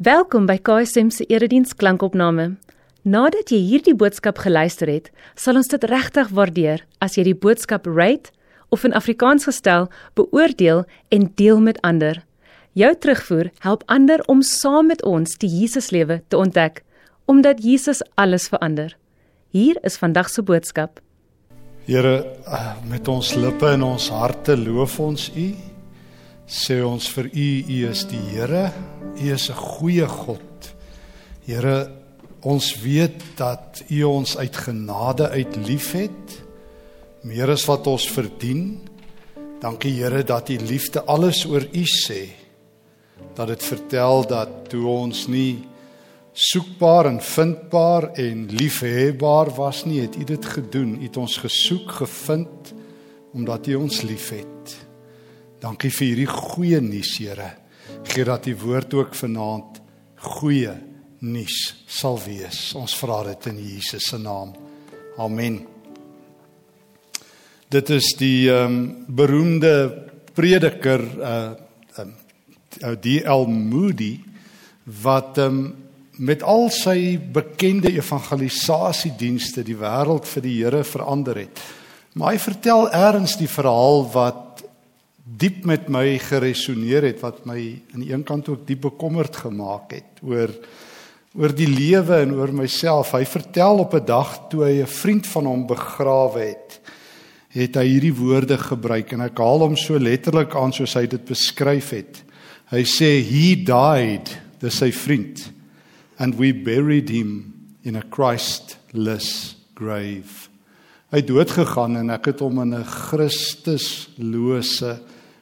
Welkom by KSM se erediens klankopname. Nadat jy hierdie boodskap geluister het, sal ons dit regtig waardeer as jy die boodskap rate of in Afrikaans gestel beoordeel en deel met ander. Jou terugvoer help ander om saam met ons die Jesuslewe te ontdek, omdat Jesus alles verander. Hier is vandag se boodskap. Here, eh, met ons lippe en ons harte loof ons U. Sê ons vir U, U is die Here U is 'n goeie God. Here, ons weet dat U ons uit genade uit liefhet, meer as wat ons verdien. Dankie Here dat U liefde alles oor U sê. Dat dit vertel dat toe ons nie soekbaar en vindbaar en liefhebbaar was nie, het U dit gedoen. U het ons gesoek, gevind omdat U ons liefhet. Dankie vir hierdie goeie nuus, Here gee dat die woord ook vanaand goeie nuus sal wees. Ons vra dit in Jesus se naam. Amen. Dit is die ehm um, beroemde prediker uh um, uh, D.L. Moody wat ehm um, met al sy bekende evangelisasiedienste die wêreld vir die Here verander het. Maar hy vertel eers die verhaal wat diep met my geresoneer het wat my aan die een kant ook diep bekommerd gemaak het oor oor die lewe en oor myself. Hy vertel op 'n dag toe hy 'n vriend van hom begrawe het, het hy hierdie woorde gebruik en ek haal hom so letterlik aan soos hy dit beskryf het. Hy sê he died, dis sy vriend, and we buried him in a Christless grave. Hy dood gegaan en ek het hom in 'n Christuslose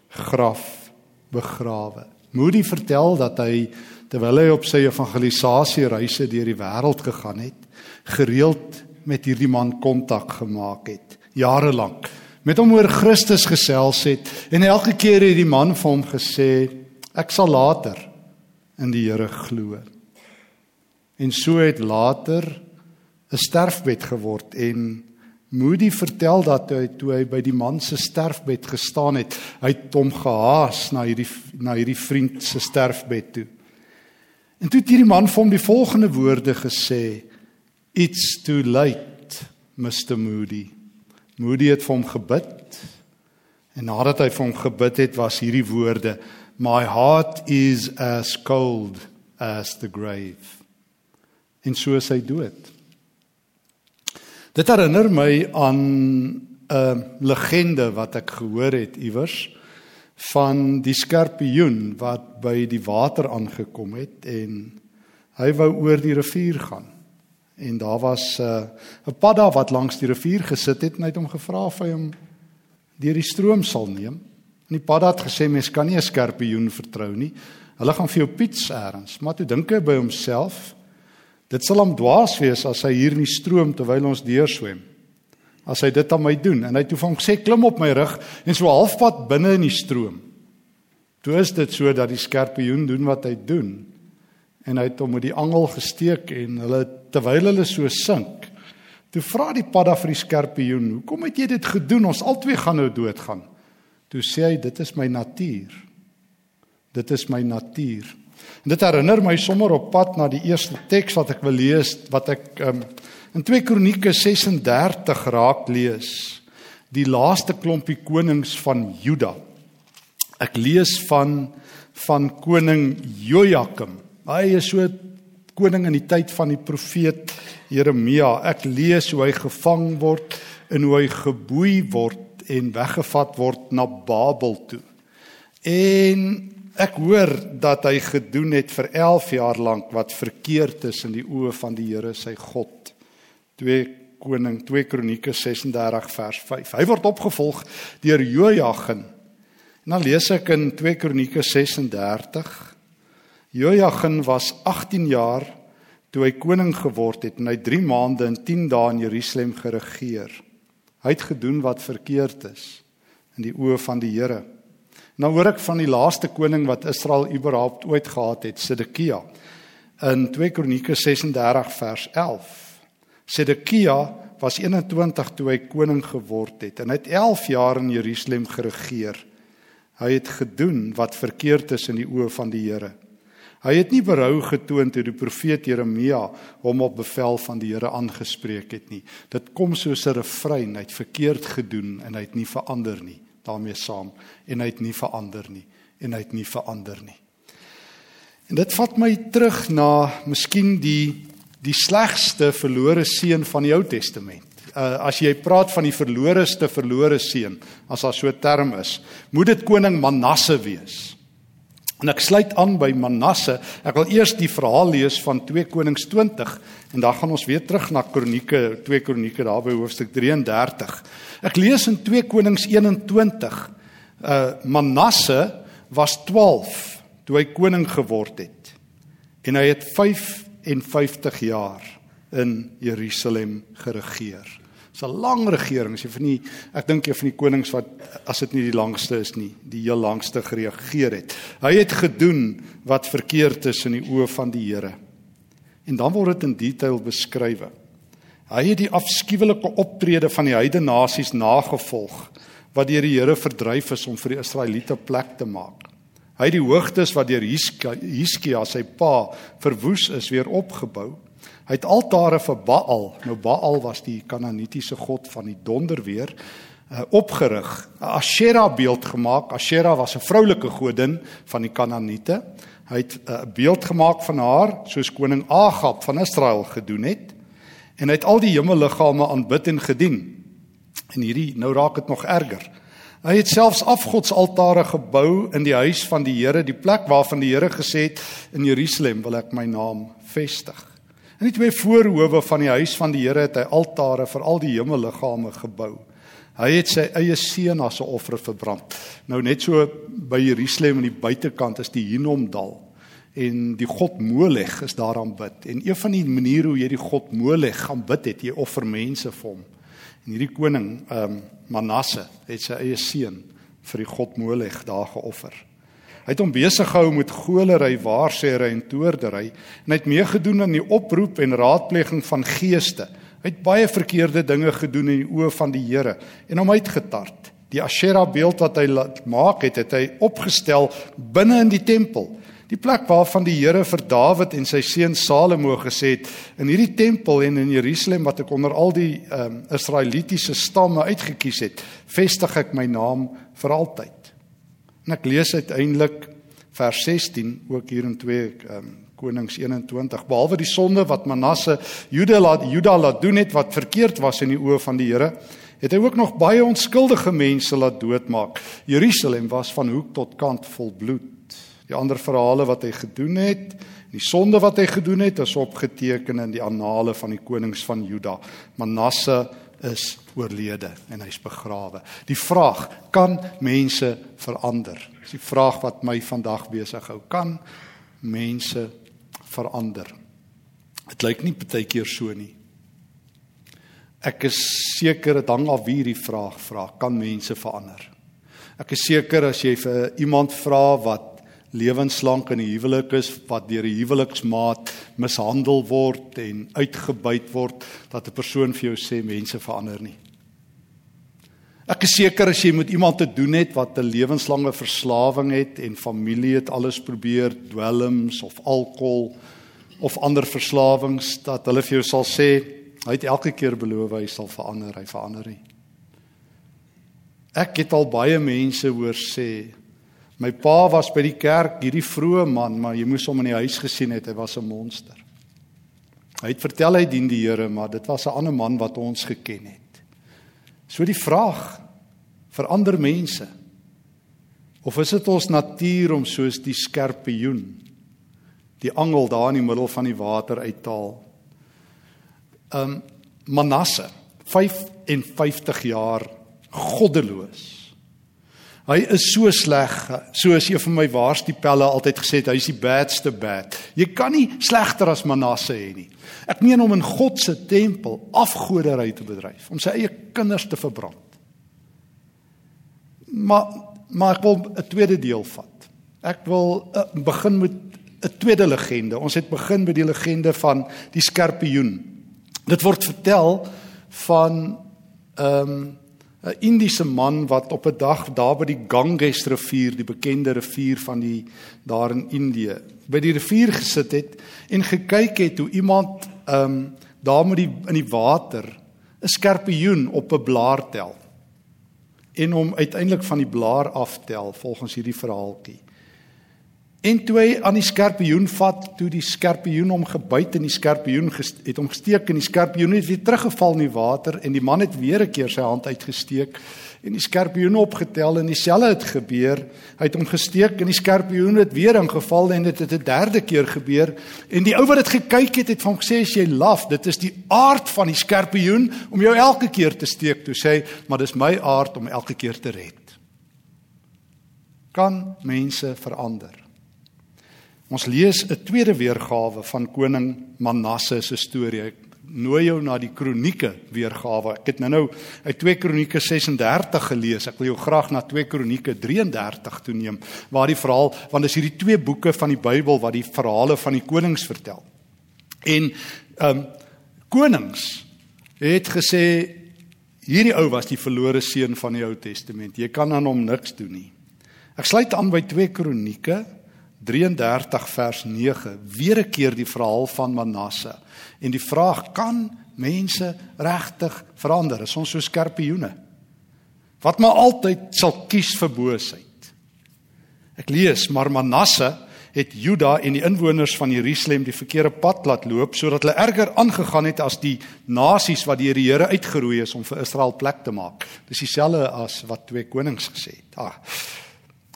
graf begrawe. Moody vertel dat hy terwyl hy op sy evangelisasie reise deur die wêreld gegaan het, gereeld met hierdie man kontak gemaak het, jare lank. Met hom oor Christus gesels het en elke keer het die man vir hom gesê ek sal later in die Here glo. En so het later 'n sterfbed geword en Moody vertel dat hy toe hy by die man se sterfbed gestaan het, hy het hom gehaas na hierdie na hierdie vriend se sterfbed toe. En toe het hierdie man vir hom die volgende woorde gesê: "It's too late, Mr Moody." Moody het vir hom gebid. En nadat hy vir hom gebid het, was hierdie woorde: "My heart is as cold as the grave." En so is hy dood. Dit herinner my aan 'n legende wat ek gehoor het iewers van die skorpioen wat by die water aangekom het en hy wou oor die rivier gaan. En daar was 'n uh, padda wat langs die rivier gesit het en hy het hom gevra of hy hom deur die stroom sal neem. En die padda het gesê mens kan nie 'n skorpioen vertrou nie. Hulle gaan vir jou piets eers, maar toe dink hy by homself Dit sal hom dwaas wees as hy hier in die stroom terwyl ons deurswem. As hy dit aan my doen en hy toe van sê klim op my rug en so halfpad binne in die stroom. Toe is dit so dat die skorpioen doen wat hy doen en hy het hom met die angel gesteek en hulle terwyl hulle so sink. Toe vra die padda vir die skorpioen, "Hoekom het jy dit gedoen? Ons albei gaan nou doodgaan." Toe sê hy, "Dit is my natuur. Dit is my natuur." En dit herinner my sommer op pad na die eerste teks wat ek wil lees wat ek um, in 2 Kronieke 36 raak lees. Die laaste klompie konings van Juda. Ek lees van van koning Jojakim. Hy is so koning in die tyd van die profeet Jeremia. Ek lees hoe hy gevang word en hoe hy geboei word en weggevat word na Babel toe. En Ek hoor dat hy gedoen het vir 11 jaar lank wat verkeerd is in die oë van die Here sy God. 2 Koning 2 Kronieke 36 vers 5. Hy word opgevolg deur Jojagin. En dan lees ek in 2 Kronieke 36 Jojagin was 18 jaar toe hy koning geword het en hy 3 maande en 10 dae in Jerusalem geregeer. Hy het gedoen wat verkeerd is in die oë van die Here. Nou hoor ek van die laaste koning wat Israel überhaupt ooit gehad het, Sedekia. In 2 Kronieke 36 vers 11. Sedekia was 21 toe hy koning geword het en hy het 11 jaar in Jerusalem geregeer. Hy het gedoen wat verkeerd is in die oë van die Here. Hy het nie berou getoon toe die profeet Jeremia hom op bevel van die Here aangespreek het nie. Dit kom soos 'n refrein, hy het verkeerd gedoen en hy het nie verander nie daarmee saam en hy het nie verander nie en hy het nie verander nie. En dit vat my terug na miskien die die slegste verlore seun van die Ou Testament. Uh, as jy praat van die verloreste verlore seun, as daar so 'n term is, moet dit koning Manasse wees. En ek sluit aan by Manasse. Ek wil eers die verhaal lees van 2 Konings 20 en dan gaan ons weer terug na Kronieke, 2 Kronieke daar by hoofstuk 33. Ek lees in 2 Konings 21. Uh Manasse was 12 toe hy koning geword het. En hy het 55 jaar in Jerusalem geregeer. 'n lang regering. As jy van die ek dink jy van die konings wat as dit nie die langste is nie, die heel langste geregeer het. Hy het gedoen wat verkeerd is in die oë van die Here. En dan word dit in detail beskryf. Hy het die afskuwelike optrede van die heidene nasies nagevolg wat deur die Here verdryf is om vir die Israeliete plek te maak. Hy het die hoogtes wat deur Hiskia sy pa verwoes is weer opgebou Hy het altare vir Baal. Nou Baal was die Kanaanitiese god van die donderweer uh, opgerig. 'n Ashera beeld gemaak. Ashera was 'n vroulike godin van die Kanaaniete. Hy het uh, 'n uh, beeld gemaak van haar soos koning Agab van Israel gedoen het. En hy het al die hemelliggame aanbid en gedien. En hierdie nou raak dit nog erger. Hy het selfs afgodsaltare gebou in die huis van die Here, die plek waarvan die Here gesê het in Jerusalem wil ek my naam vestig. In die twee voorhoewe van die huis van die Here het hy altare vir al die hemelliggame gebou. Hy het sy eie seun as 'n offer verbrand. Nou net so by Jerusalem aan die buitekant is die Hinnomdal en die god Molech is daar aanbid. En een van die maniere hoe jy die god Molech aanbid het, jy offer mense vir hom. En hierdie koning, ehm um, Manasse, het sy eie seun vir die god Molech daar geoffer. Hy het hom besig gehou met golery, waarsêry en toordery en hy het meegedoen aan die oproep en raadpleging van geeste. Hy het baie verkeerde dinge gedoen in die oë van die Here en hom uitgetart. Die Ashera beeld wat hy laat maak het, het hy opgestel binne in die tempel. Die plek waarvan die Here vir Dawid en sy seun Salomo gesê het, in hierdie tempel en in Jerusalem wat ek onder al die um, Israelitiese stamme uitgekies het, vestig ek my naam vir altyd. En ek lees uiteindelik vers 16 ook hier in 2 um, ehm, Konings 21 behalwe die sonde wat Manasse Juda laat Juda laat doen het wat verkeerd was in die oë van die Here het hy ook nog baie onskuldige mense laat doodmaak. Jerusalem was van hoek tot kant vol bloed. Die ander verhale wat hy gedoen het, die sonde wat hy gedoen het, is opgeteken in die annale van die konings van Juda. Manasse is oorlede en hy's begrawe. Die vraag, kan mense verander? Dis die vraag wat my vandag besig hou. Kan mense verander? Dit lyk nie baie keer so nie. Ek is seker dit hang af wie hierdie vraag vra, kan mense verander? Ek is seker as jy vir iemand vra wat lewenslank in 'n huwelik is wat deur 'n huweliksmaat mishandel word en uitgebuit word dat 'n persoon vir jou sê mense verander nie. Ek is seker as jy met iemand te doen het wat 'n lewenslange verslawing het en familie het alles probeer dwelms of alkohol of ander verslawings dat hulle vir jou sal sê hy het elke keer beloof hy sal verander, hy verander nie. Ek het al baie mense hoor sê My pa was by die kerk, hierdie vroeë man, maar jy moes hom in die huis gesien het, hy was 'n monster. Hy het vertel hy dien die Here, maar dit was 'n ander man wat ons geken het. So die vraag vir ander mense of is dit ons natuur om soos die skerpioen die angel daar in die middel van die water uithaal? Um Manasse 55 jaar goddeloos Hy is so sleg, soos een van my waarstiepelle altyd gesê het, hy is die badste bad. Jy kan nie slegter as Manasse hê nie. Ek meen om in God se tempel afgoderry te bedryf, om sy eie kinders te verbrand. Maar maar ek wil 'n tweede deel vat. Ek wil uh, begin met 'n tweede legende. Ons het begin met die legende van die skorpioen. Dit word vertel van ehm um, 'n Indiese man wat op 'n dag daar by die Ganges rivier, die bekende rivier van die daar in Indië, by die rivier gesit het en gekyk het hoe iemand ehm um, daar met die in die water 'n skorpioen op 'n blaar tel en hom uiteindelik van die blaar aftel volgens hierdie verhaaltjie. En toe hy aan die skorpioen vat, toe die skorpioen hom gebyt en die skorpioen het hom gesteek en die skorpioen het weer teruggeval in die water en die man het weer 'n keer sy hand uitgesteek en die skorpioen opgetel en dieselfde het gebeur. Hy het hom gesteek en die skorpioen het weer ingeval en dit het 'n derde keer gebeur en die ou wat dit gekyk het het van hom gesê as jy laf, dit is die aard van die skorpioen om jou elke keer te steek. Toe sê hy, maar dis my aard om elke keer te red. Kan mense verander? Ons lees 'n tweede weergawe van koning Manasse se storie. Ek nooi jou na die kronieke weergawe. Ek het nou-nou uit 2 Kronieke 36 gelees. Ek wil jou graag na 2 Kronieke 33 toe neem waar die verhaal want dis hierdie twee boeke van die Bybel wat die verhale van die konings vertel. En ehm um, konings het gesê hierdie ou was die verlore seun van die Ou Testament. Jy kan aan hom niks doen nie. Ek sluit aan by 2 Kronieke 33 vers 9 weer 'n keer die verhaal van Manasse en die vraag kan mense regtig verander? Is ons so skorpioene wat maar altyd sal kies vir boosheid. Ek lees maar Manasse het Juda en die inwoners van Jerusalem die verkeerde pad laat loop sodat hulle erger aangegaan het as die nasies wat die Here uitgeroei is om vir Israel plek te maak. Dis dieselfde as wat twee konings gesê het. Ah,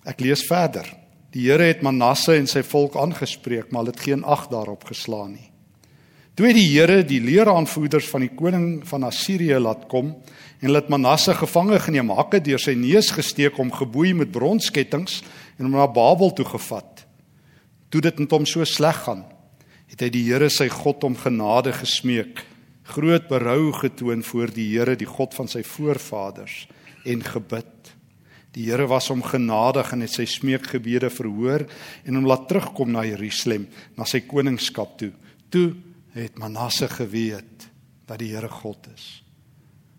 ek lees verder Die Here het Manasse en sy volk aangespreek, maar hulle het geen ag daarop geslaan nie. Toe het die Here die leeraanvoerders van die koning van Assirië laat kom en hulle het Manasse gevange geneem, hakke deur sy neus gesteek om geboei met bronskettinge en hom na Babel toe gevat. Toe dit met hom so sleg gaan, het hy die Here sy God om genade gesmeek, groot berou getoon voor die Here, die God van sy voorvaders en gebid. Die Here was hom genadig en het sy smeekgebede verhoor en hom laat terugkom na Jerusalem, na sy koningskap toe. Toe het Manasse geweet dat die Here God is.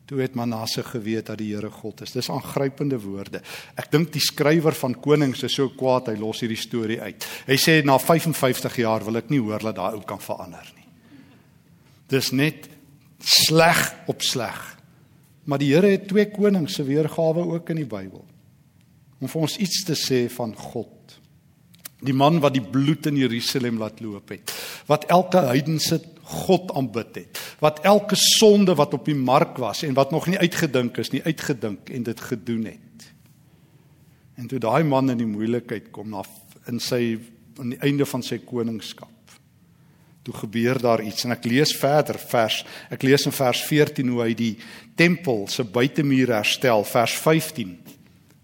Toe het Manasse geweet dat die Here God is. Dis aangrypende woorde. Ek dink die skrywer van Konings is so kwaad hy los hierdie storie uit. Hy sê na 55 jaar wil ek nie hoor dat daai ou kan verander nie. Dis net sleg op sleg. Maar die Here het twee konings se weergawe ook in die Bybel om vir ons iets te sê van God. Die man wat die bloed in Jerusalem laat loop het, wat elke heidense God aanbid het, wat elke sonde wat op die mark was en wat nog nie uitgedink is nie, uitgedink en dit gedoen het. En toe daai man in die moeilikheid kom na in sy aan die einde van sy koningskap. Toe gebeur daar iets en ek lees verder vers ek lees in vers 14 hoe hy die tempel se buitemuur herstel vers 15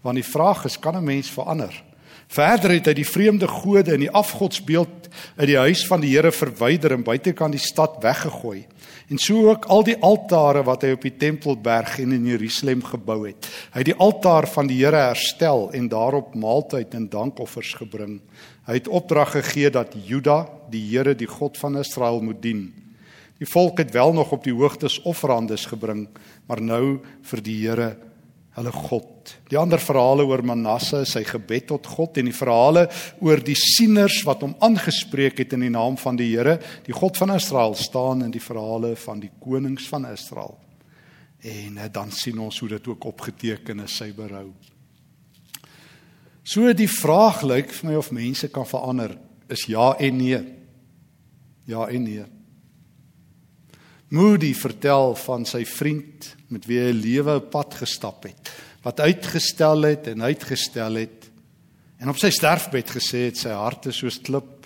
Want die vraag is kan 'n mens verander? Verder het hy die vreemde gode en die afgodsbeeld uit die huis van die Here verwyder en buitekant die stad weggegooi. En so ook al die altare wat hy op die Tempelberg en in Jerusalem gebou het. Hy het die altaar van die Here herstel en daarop maaltyd en dankoffers gebring. Hy het opdrag gegee dat Juda die Here, die God van Israel moet dien. Die volk het wel nog op die hoogtes offerandes gebring, maar nou vir die Here hulle God. Die ander verhale oor Manasse, sy gebed tot God en die verhale oor die sieners wat hom aangespreek het in die naam van die Here, die God van Israel staan in die verhale van die konings van Israel. En eh, dan sien ons hoe dit ook opgeteken is sy berou. So die vraag lyk vir my of mense kan verander is ja en nee. Ja en nee. Moody vertel van sy vriend met wie hy 'n lewe pad gestap het, wat uitgestel het en uitgestel het en op sy sterfbed gesê het sy hart is soos klip.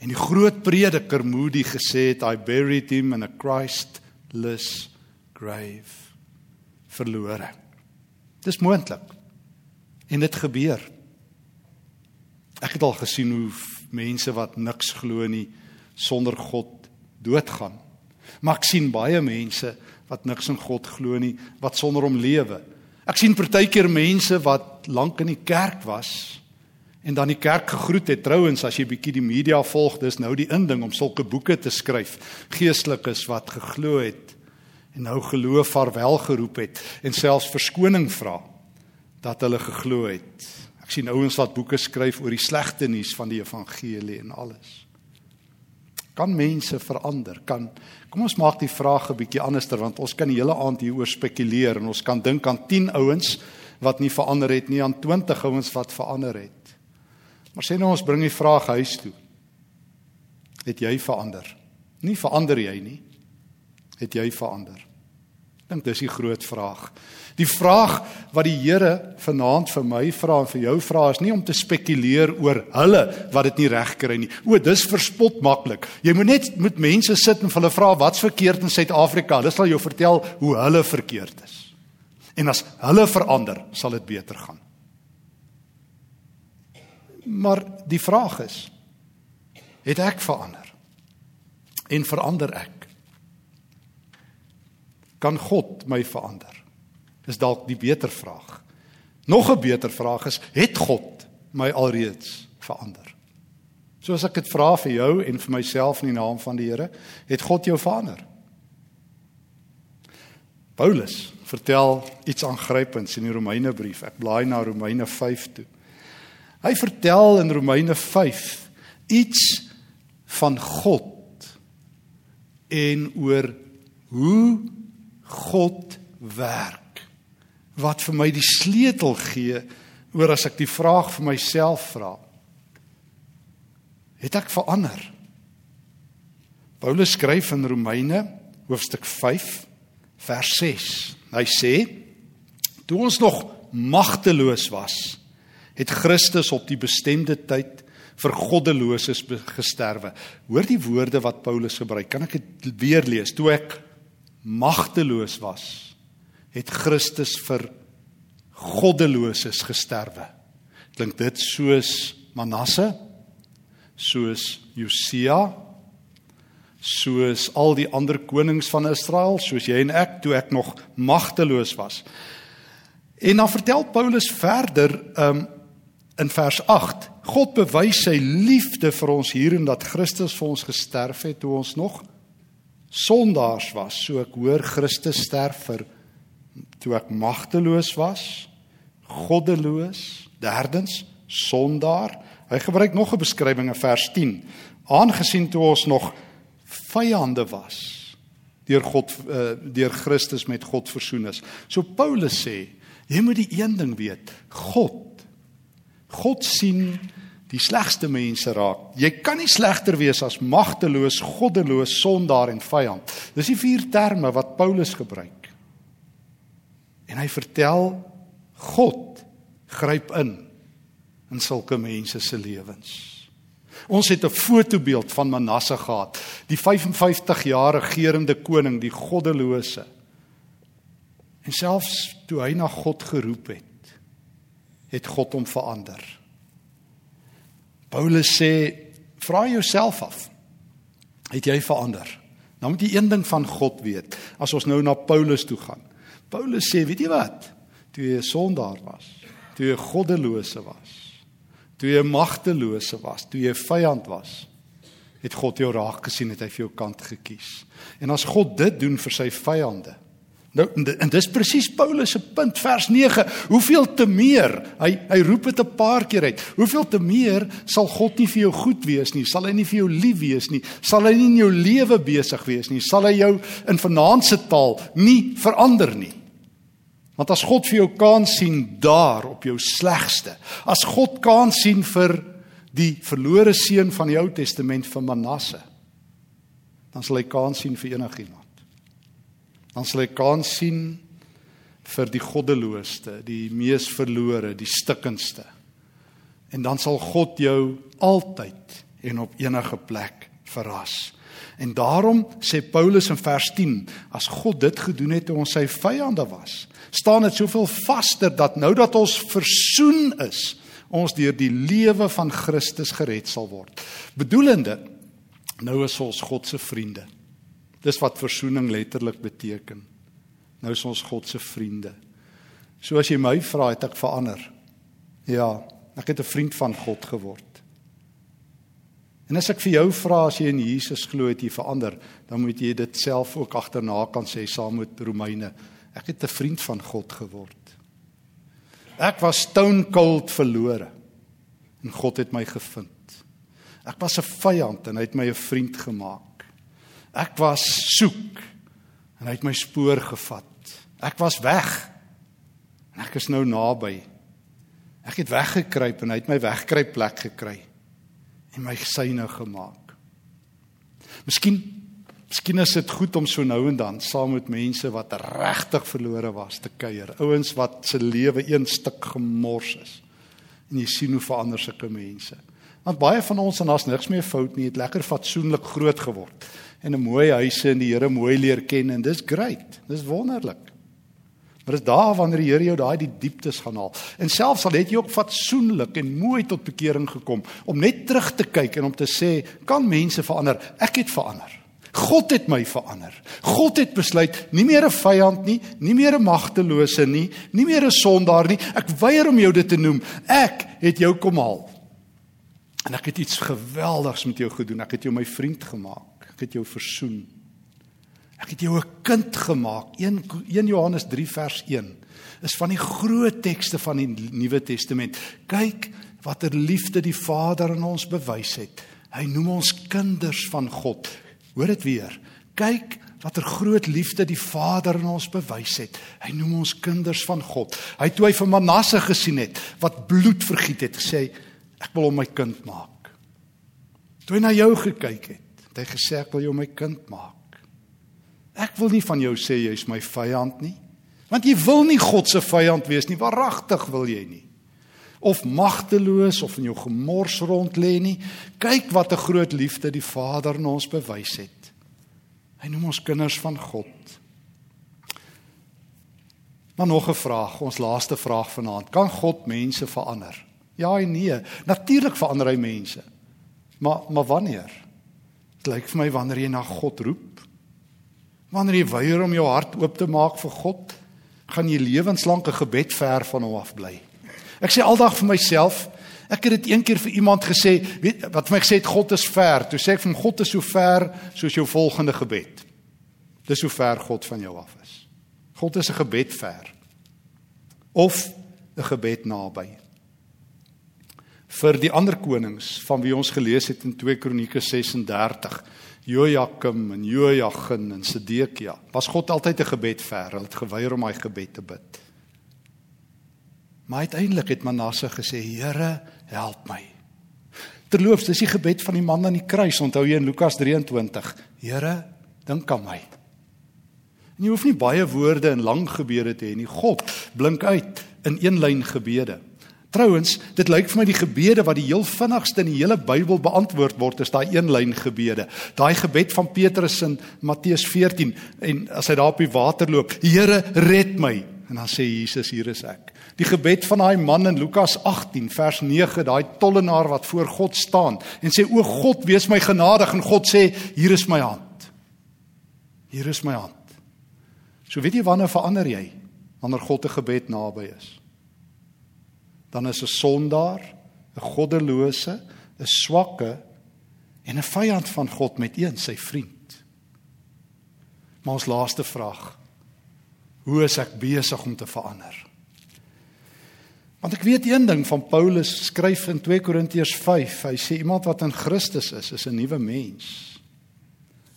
En die groot prediker Moody gesê het I buried him in a Christless grave. Verlore. Dis moontlik. En dit gebeur. Ek het al gesien hoe mense wat niks glo nie sonder God doodgaan. Maar ek sien baie mense wat niks in God glo nie, wat sonder hom lewe. Ek sien partykeer mense wat lank in die kerk was en dan die kerk gegroet het. Trouwens, as jy bietjie die media volg, dis nou die inding om sulke boeke te skryf. Geestelikes wat geglo het en nou geloof vaarwel geroep het en selfs verskoning vra dat hulle geglo het. Ek sien ouens wat boeke skryf oor die slegte nuus van die evangelie en alles. Kan mense verander? Kan Kom ons maak die vraag 'n bietjie anderster want ons kan die hele aand hieroor spekuleer en ons kan dink aan 10 ouens wat nie verander het nie, aan 20 ouens wat verander het. Maar sê nou ons bring die vraag huis toe. Het jy verander? Nie verander jy nie. Het jy verander? Dink dis die groot vraag. Die vraag wat die Here vanaand vir my vra en vir jou vra is nie om te spekuleer oor hulle wat dit nie reg kry nie. O, dis verspot maklik. Jy moet net met mense sit en hulle vra wat's verkeerd in Suid-Afrika. Hulle sal jou vertel hoe hulle verkeerd is. En as hulle verander, sal dit beter gaan. Maar die vraag is: het ek verander? En verander ek? Kan God my verander? Dis dalk die beter vraag. Nog 'n beter vraag is: het God my alreeds verander? Soos ek dit vra vir jou en vir myself in die naam van die Here, het God jou verander? Paulus vertel iets aangrypends in die Romeinebrief. Ek blaai na Romeine 5 toe. Hy vertel in Romeine 5 iets van God en oor hoe God werk wat vir my die sleutel gee oor as ek die vraag vir myself vra. Het ek verander? Paulus skryf in Romeine hoofstuk 5 vers 6. Hy sê: "Toe ons nog magteloos was, het Christus op die bestemde tyd vir goddeloses gesterwe." Hoor die woorde wat Paulus gebruik. Kan ek dit weer lees? Toe ek magteloos was, het Christus vir goddeloses gesterwe. Klink dit soos Manasse? Soos Josia? Soos al die ander konings van Israel, soos jy en ek toe ek nog magteloos was. En dan vertel Paulus verder um, in vers 8, God bewys sy liefde vir ons hierin dat Christus vir ons gesterf het toe ons nog sondaars was. So ek hoor Christus sterf vir toe ek magteloos was, goddeloos, derdens sondaar. Hy gebruik nog 'n beskrywing in vers 10. Aangesien toe ons nog vyande was, deur God uh, deur Christus met God versoen is. So Paulus sê, jy moet die een ding weet, God God sien die slegste mense raak. Jy kan nie slegter wees as magteloos, goddeloos, sondaar en vyand. Dis die vier terme wat Paulus gebruik. En hy vertel God gryp in in sulke mense se lewens. Ons het 'n fotobeeld van Manasse gehad, die 55 jaar regerende koning, die goddelose. En selfs toe hy na God geroep het, het God hom verander. Paulus sê, vra jouself af, het jy verander? Nou moet jy een ding van God weet, as ons nou na Paulus toe gaan. Paulus sê, weet jy wat? Toe jy 'n sondaar was, toe jy goddelose was, toe jy magtelose was, toe jy vyand was, het God jou raak gesien, het hy vir jou kant gekies. En as God dit doen vir sy vyande, Nou en dis presies Paulus se punt vers 9. Hoeveel te meer? Hy hy roep dit 'n paar keer uit. Hoeveel te meer sal God nie vir jou goed wees nie? Sal hy nie vir jou lief wees nie? Sal hy nie in jou lewe besig wees nie? Sal hy jou in vanaand se taal nie verander nie? Want as God vir jou kan sien daar op jou slegste, as God kan sien vir die verlore seun van die Ou Testament van Manasse, dan sal hy kan sien vir enigiemand dan sal hy kan sien vir die goddelooste, die mees verlore, die stikkendste. En dan sal God jou altyd en op enige plek verras. En daarom sê Paulus in vers 10, as God dit gedoen het toe ons sy vyande was, staan dit soveel vaster dat nou dat ons versoen is, ons deur die lewe van Christus gered sal word. Bedoelende nou is ons God se vriende. Dis wat versoening letterlik beteken. Nou is ons God se vriende. So as jy my vra, het ek verander. Ja, ek het 'n vriend van God geword. En as ek vir jou vra as jy in Jesus glo het jy verander, dan moet jy dit self ook agterna kan sê saam met Romeine. Ek het 'n vriend van God geword. Ek was stone cold verlore en God het my gevind. Ek was 'n vyand en hy het my 'n vriend gemaak. Ek was soek en hy het my spoor gevat. Ek was weg en ek is nou naby. Ek het weggekruip en hy het my wegkruipplek gekry en my syne gemaak. Miskien Miskien is dit goed om so nou en dan saam met mense wat regtig verlore was te kuier. Ouens wat se lewe een stuk gemors is. En jy sien hoe verander sulke mense. Want baie van ons en daar's niks meer fout nie, het lekker fatsoenlik groot geword en 'n mooi huise en die Here mooi leer ken en dis great. Dis wonderlik. Maar dis daar wanneer die Here jou daai die dieptes gaan haal. En selfs al het jy ook fatsoenlik en mooi tot bekering gekom om net terug te kyk en om te sê, kan mense verander? Ek het verander. God het my verander. God het besluit nie meer 'n vyand nie, nie meer 'n magtelose nie, nie meer 'n sondaar nie. Ek weier om jou dit te noem. Ek het jou kom haal. En ek het iets geweldigs met jou gedoen. Ek het jou my vriend gemaak. Ek het jou versoen. Ek het jou 'n kind gemaak. 1 1 Johannes 3 vers 1 is van die groot tekste van die Nuwe Testament. Kyk watter liefde die Vader aan ons bewys het. Hy noem ons kinders van God. Hoor dit weer. Kyk watter groot liefde die Vader in ons bewys het. Hy noem ons kinders van God. Hy toe hy vir Manasse gesien het wat bloed vergiet het, gesê ek wil hom my kind maak. Toe hy na jou gekyk het, het hy gesê ek wil jou my kind maak. Ek wil nie van jou sê jy's my vyand nie. Want jy wil nie God se vyand wees nie. Waaragtig wil jy nie of magteloos of in jou gemors rond lê nie. Kyk wat 'n groot liefde die Vader aan ons bewys het. Hy noem ons kinders van God. Maar nog 'n vraag, ons laaste vraag vanaand. Kan God mense verander? Ja en nee. Natuurlik verander hy mense. Maar maar wanneer? Dit lyk vir my wanneer jy na God roep. Wanneer jy weier om jou hart oop te maak vir God, gaan jy lewenslank 'n gebed ver van hom af bly. Ek sê aldag vir myself, ek het dit een keer vir iemand gesê, weet wat vir my gesê het God is ver. Toe sê ek van God is so ver soos jou volgende gebed. Dis hoe ver God van jou af is. God is 'n gebed ver. Of 'n gebed naby. Vir die ander konings van wie ons gelees het in 2 Kronieke 36, Jojakim en Jojagin en Sedekia, was God altyd 'n gebed ver. Hulle het geweier om daai gebed te bid. Maar uiteindelik het Manasse gesê: "Here, help my." Terloops, dis die gebed van die man aan die kruis, onthou jy in Lukas 23. Here, dink aan my. En jy hoef nie baie woorde en lang gebede te hê nie. God blink uit in een lyn gebede. Trouwens, dit lyk vir my die gebede wat die heel vinnigste in die hele Bybel beantwoord word, is daai een lyn gebede. Daai gebed van Petrus in Matteus 14 en as hy daar op die water loop, Here, red my. En dan sê Jesus, hier is ek. Die gebed van daai man in Lukas 18 vers 9, daai tollenaar wat voor God staan en sê o God, wees my genadig en God sê hier is my hand. Hier is my hand. So weet jy wanneer verander jy? Wanneer God 'n gebed naby is. Dan is 'n sondaar, 'n goddelose, 'n swakke en 'n vyand van God met een sy vriend. Maar ons laaste vraag. Hoe is ek besig om te verander? Want ek weet een ding van Paulus skryf in 2 Korintiërs 5. Hy sê iemand wat in Christus is, is 'n nuwe mens.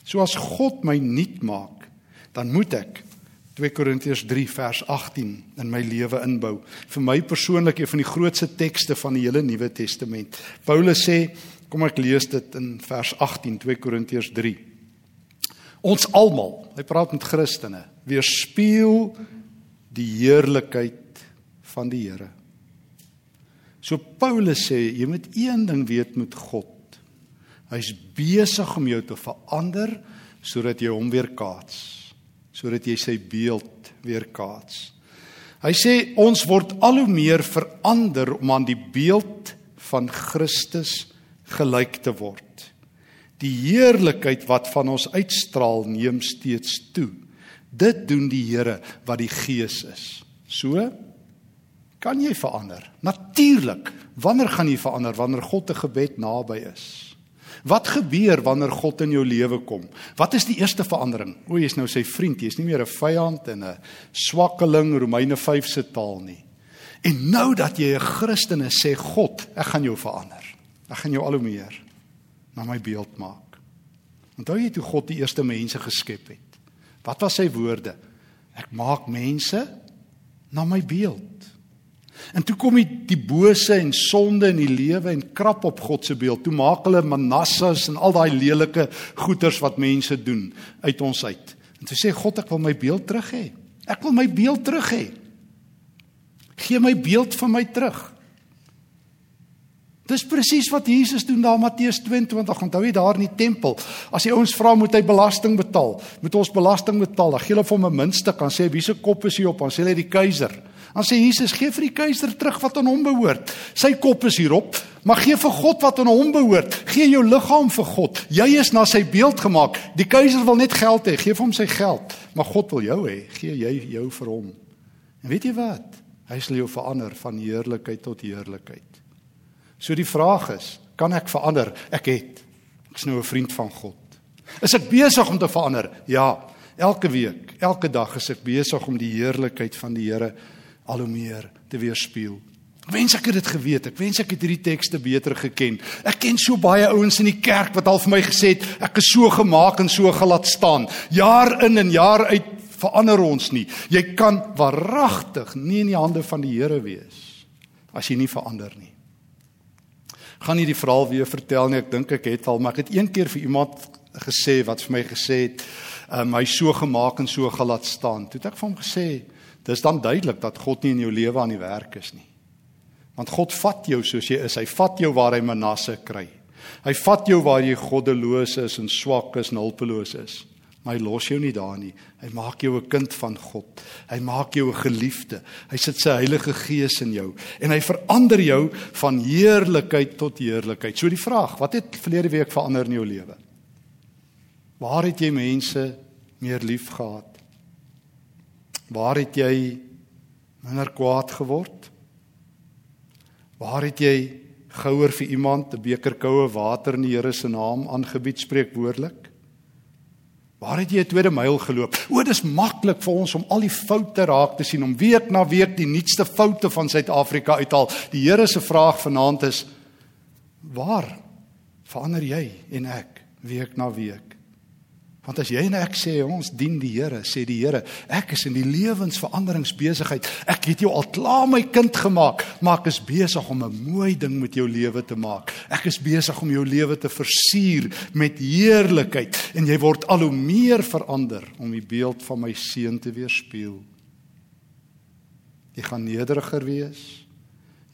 So as God my nuut maak, dan moet ek 2 Korintiërs 3 vers 18 in my lewe inbou. Vir my persoonlik een van die grootste tekste van die hele Nuwe Testament. Paulus sê, kom ek lees dit in vers 18 2 Korintiërs 3. Ons almal, hy praat met Christene, weerspieël die heerlikheid van die Here. So Paulus sê jy moet een ding weet met God. Hy's besig om jou te verander sodat jy hom weerkaats, sodat jy sy beeld weerkaats. Hy sê ons word al hoe meer verander om aan die beeld van Christus gelyk te word. Die heerlikheid wat van ons uitstraal neem steeds toe. Dit doen die Here wat die Gees is. So Kan jy verander? Natuurlik. Wanneer gaan jy verander? Wanneer God 'n gebed naby is. Wat gebeur wanneer God in jou lewe kom? Wat is die eerste verandering? O, jy's nou sy vriend, jy's nie meer 'n vyand en 'n swakkeling Romeine 5 se taal nie. En nou dat jy 'n Christen is, sê God, ek gaan jou verander. Ek gaan jou al hoe meer na my beeld maak. Onthou jy toe God die eerste mense geskep het? Wat was sy woorde? Ek maak mense na my beeld. En toe kom die, die bose en sonde in die lewe en krap op God se beeld. Toe maak hulle manassas en al daai lelike goeters wat mense doen uit ons uit. En toe sê God ek wil my beeld terug hê. Ek wil my beeld terug hê. Gee my beeld van my terug. Dis presies wat Jesus doen daar Matteus 22. Onthou jy daar in die tempel? As die ouens vra moet hy belasting betaal, moet ons belasting betaal. Dan gee hulle vir hom 'n muntstuk, dan sê hy wie se kop is hier op? Dan sê hy die keiser. Dan sê Jesus gee vir die keiser terug wat aan hom behoort. Sy kop is hierop, maar gee vir God wat aan hom behoort. Gee jou liggaam vir God. Jy is na sy beeld gemaak. Die keiser wil net geld hê, gee vir hom sy geld, maar God wil jou hê. Gee jy jou vir hom. En weet jy wat? Hy sal jou verander van heerlikheid tot heerlikheid. So die vraag is, kan ek verander? Ek het. Ek's nou 'n vriend van God. Is ek besig om te verander? Ja. Elke week, elke dag is ek besig om die heerlikheid van die Here al hoe meer te weerspieël. Ek wens ek het dit geweet. Ek wens ek het hierdie tekste beter geken. Ek ken so baie ouens in die kerk wat al vir my gesê het ek is so gemaak en so gelaat staan. Jaar in en jaar uit verander ons nie. Jy kan waaragtig nie in die hande van die Here wees as jy nie verander nie gaan nie die verhaal weer vertel nie. Ek dink ek het al, maar ek het een keer vir iemand gesê wat vir my gesê het, um, hy so gemaak en so gelaat staan. Toe het ek vir hom gesê, dis dan duidelik dat God nie in jou lewe aan die werk is nie. Want God vat jou soos jy is. Hy vat jou waar hy Manasse kry. Hy vat jou waar jy goddeloos is en swak is en hulpeloos is maar hy los jou nie daar nie. Hy maak jou 'n kind van God. Hy maak jou 'n geliefde. Hy sit sy Heilige Gees in jou en hy verander jou van heerlikheid tot heerlikheid. So die vraag, wat het verlede week verander in jou lewe? Waar het jy mense meer lief gehad? Waar het jy minder kwaad geword? Waar het jy gouer vir iemand 'n beker koue water in die Here se naam aangebied spreekwoordelik? Waar het jy 'n tweede myl geloop? O, dis maklik vir ons om al die foute raak te sien, om week na week die nuutste foute van Suid-Afrika uithaal. Die Here se vraag vanaand is: Waar verander jy en ek week na week? Want as jy en ek sê ons dien die Here, sê die Here, ek is in die lewensveranderingsbesigheid. Ek het jou al klaar my kind gemaak, maar ek is besig om 'n mooi ding met jou lewe te maak. Ek is besig om jou lewe te versier met heerlikheid en jy word al hoe meer verander om die beeld van my seun te weerspieël. Jy gaan nederiger wees.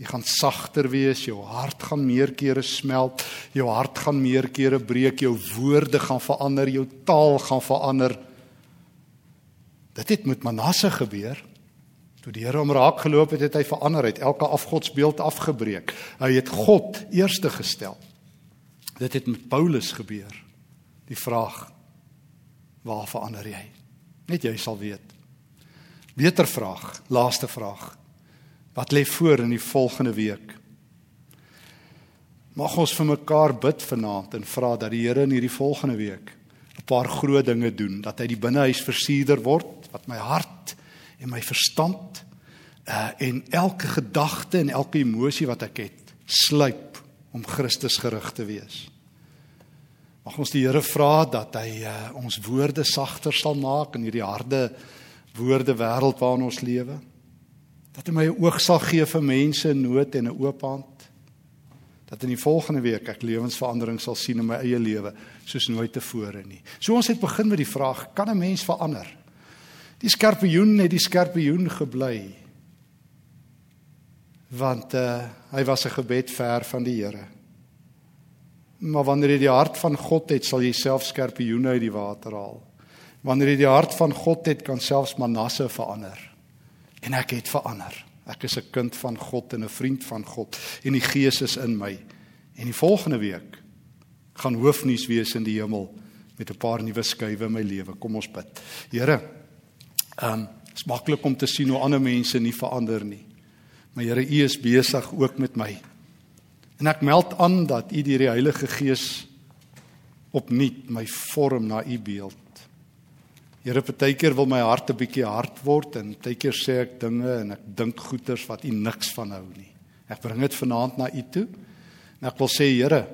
Jy gaan sagter wees, jou hart gaan meer kere smelt, jou hart gaan meer kere breek, jou woorde gaan verander, jou taal gaan verander. Dit het met Manasse gebeur. Toe die Here hom raak geloop het, het hy verander, het elke afgodsbeeld afgebreek. Hy het God eerste gestel. Dit het met Paulus gebeur. Die vraag: Waar verander jy? Net jy sal weet. Beter vraag, laaste vraag. Wat lê voor in die volgende week? Mag ons vir mekaar bid vanaand en vra dat die Here in hierdie volgende week 'n paar groot dinge doen, dat hy die binnehuis versierder word, wat my hart en my verstand uh, en elke gedagte en elke emosie wat ek het, sluip om Christus gerig te wees. Mag ons die Here vra dat hy uh, ons woorde sagter sal maak in hierdie harde woorde wêreld waarin ons lewe dat hy my 'n oog sal gee vir mense in nood en 'n oop hand. Dat in die volgende week ek lewensverandering sal sien in my eie lewe soos nooit tevore nie. So ons het begin met die vraag, kan 'n mens verander? Die skorpioen het die skorpioen gebly. Want uh, hy was 'n gebed ver van die Here. Maar wanneer jy die hart van God het, sal jy self skorpioene uit die water haal. Wanneer jy die hart van God het, kan selfs Manasse verander en ek het verander. Ek is 'n kind van God en 'n vriend van God en die Gees is in my. En die volgende week gaan hoofnuus wees in die hemel met 'n paar nuwe skuwe in my lewe. Kom ons bid. Here, ehm um, dit is maklik om te sien hoe ander mense nie verander nie. Maar Here, U is besig ook met my. En ek meld aan dat U deur die Heilige Gees opnuut my vorm na U beeld. Here, partykeer wil my hart 'n bietjie hard word en partykeer sê ek dinge en ek dink goeters wat U niks van hou nie. Ek bring dit vanaand na U toe. En ek wil sê, Here,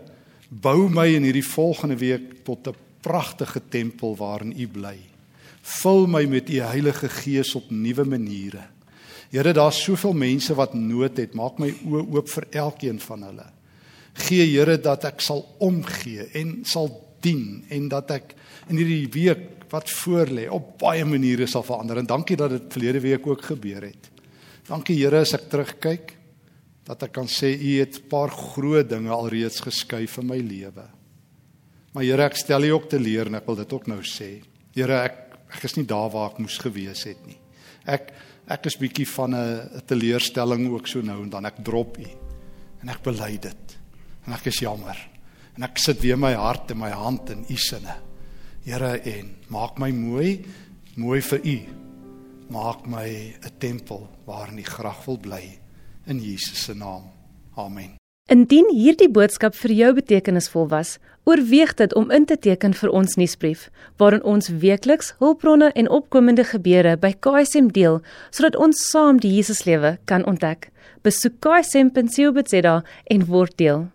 bou my in hierdie volgende week tot 'n pragtige tempel waarin U bly. Vul my met U Heilige Gees op nuwe maniere. Here, daar's soveel mense wat nood het. Maak my oë oop vir elkeen van hulle. Gee Here dat ek sal omgee en sal dien en dat ek in hierdie week wat voorlê op baie maniere sal verander en dankie dat dit verlede week ook gebeur het. Dankie Here as ek terugkyk dat ek kan sê U het 'n paar groot dinge alreeds geskuif in my lewe. Maar Here, ek stel U ook te leer en ek wil dit ook nou sê. Here, ek ek is nie daar waar ek moes gewees het nie. Ek ek is bietjie van 'n teleurstelling ook so nou en dan ek drop U en ek bely dit. En ek is jammer. En ek sit weer my hart en my hand in U sinne. Here en maak my mooi, mooi vir U. Maak my 'n tempel waarin U graag wil bly in Jesus se naam. Amen. Indien hierdie boodskap vir jou betekenisvol was, oorweeg dit om in te teken vir ons nuusbrief, waarin ons weekliks hulpbronne en opkomende gebeure by KSM deel, sodat ons saam die Jesuslewe kan ontdek. Besoek ksm.co.za en word deel.